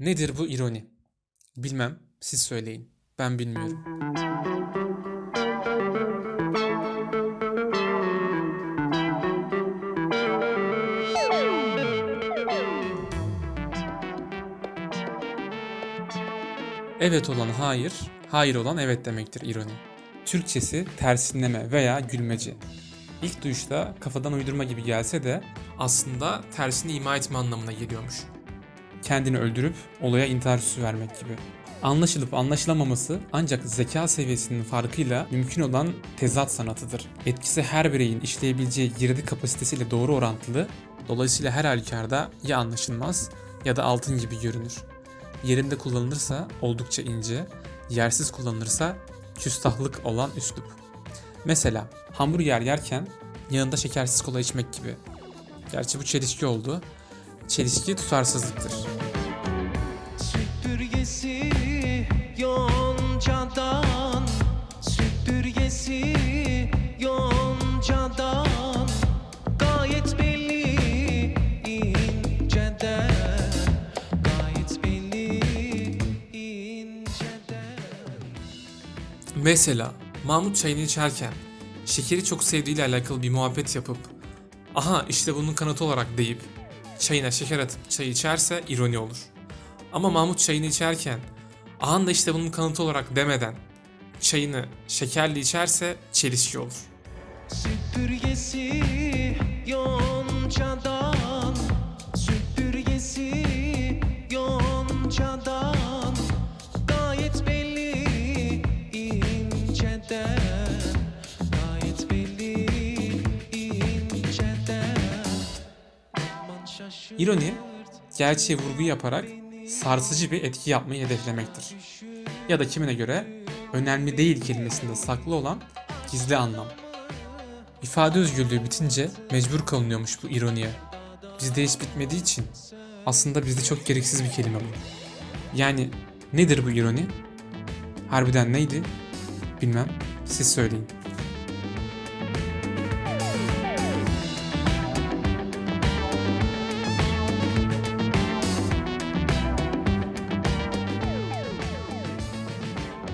Nedir bu ironi? Bilmem, siz söyleyin. Ben bilmiyorum. Evet olan hayır, hayır olan evet demektir ironi. Türkçesi tersinleme veya gülmece. İlk duyuşta kafadan uydurma gibi gelse de aslında tersini ima etme anlamına geliyormuş. Kendini öldürüp olaya intihar süsü vermek gibi. Anlaşılıp anlaşılamaması ancak zeka seviyesinin farkıyla mümkün olan tezat sanatıdır. Etkisi her bireyin işleyebileceği girdi kapasitesiyle doğru orantılı, dolayısıyla her halükarda ya anlaşılmaz ya da altın gibi görünür. Yerinde kullanılırsa oldukça ince, yersiz kullanılırsa küstahlık olan üslup. Mesela hamburger yerken yanında şekersiz kola içmek gibi. Gerçi bu çelişki oldu. Çelişki tutarsızlıktır. Süpürgesi yoncadan Süpürgesi yoncadan Gayet belli inceden Gayet belli inceden Mesela Mahmut çayını içerken şekeri çok sevdiğiyle alakalı bir muhabbet yapıp aha işte bunun kanıtı olarak deyip çayına şeker atıp çay içerse ironi olur. Ama Mahmut çayını içerken aha da işte bunun kanıtı olarak demeden çayını şekerli içerse çelişki olur. Süpürgesi yoncadan Süpürgesi yoncadan Gayet belli inceden İroni, gerçeğe vurgu yaparak sarsıcı bir etki yapmayı hedeflemektir. Ya da kimine göre önemli değil kelimesinde saklı olan gizli anlam. İfade özgürlüğü bitince mecbur kalınıyormuş bu ironiye. Bizde hiç bitmediği için aslında bizde çok gereksiz bir kelime bu. Yani nedir bu ironi? Harbiden neydi? Bilmem, siz söyleyin.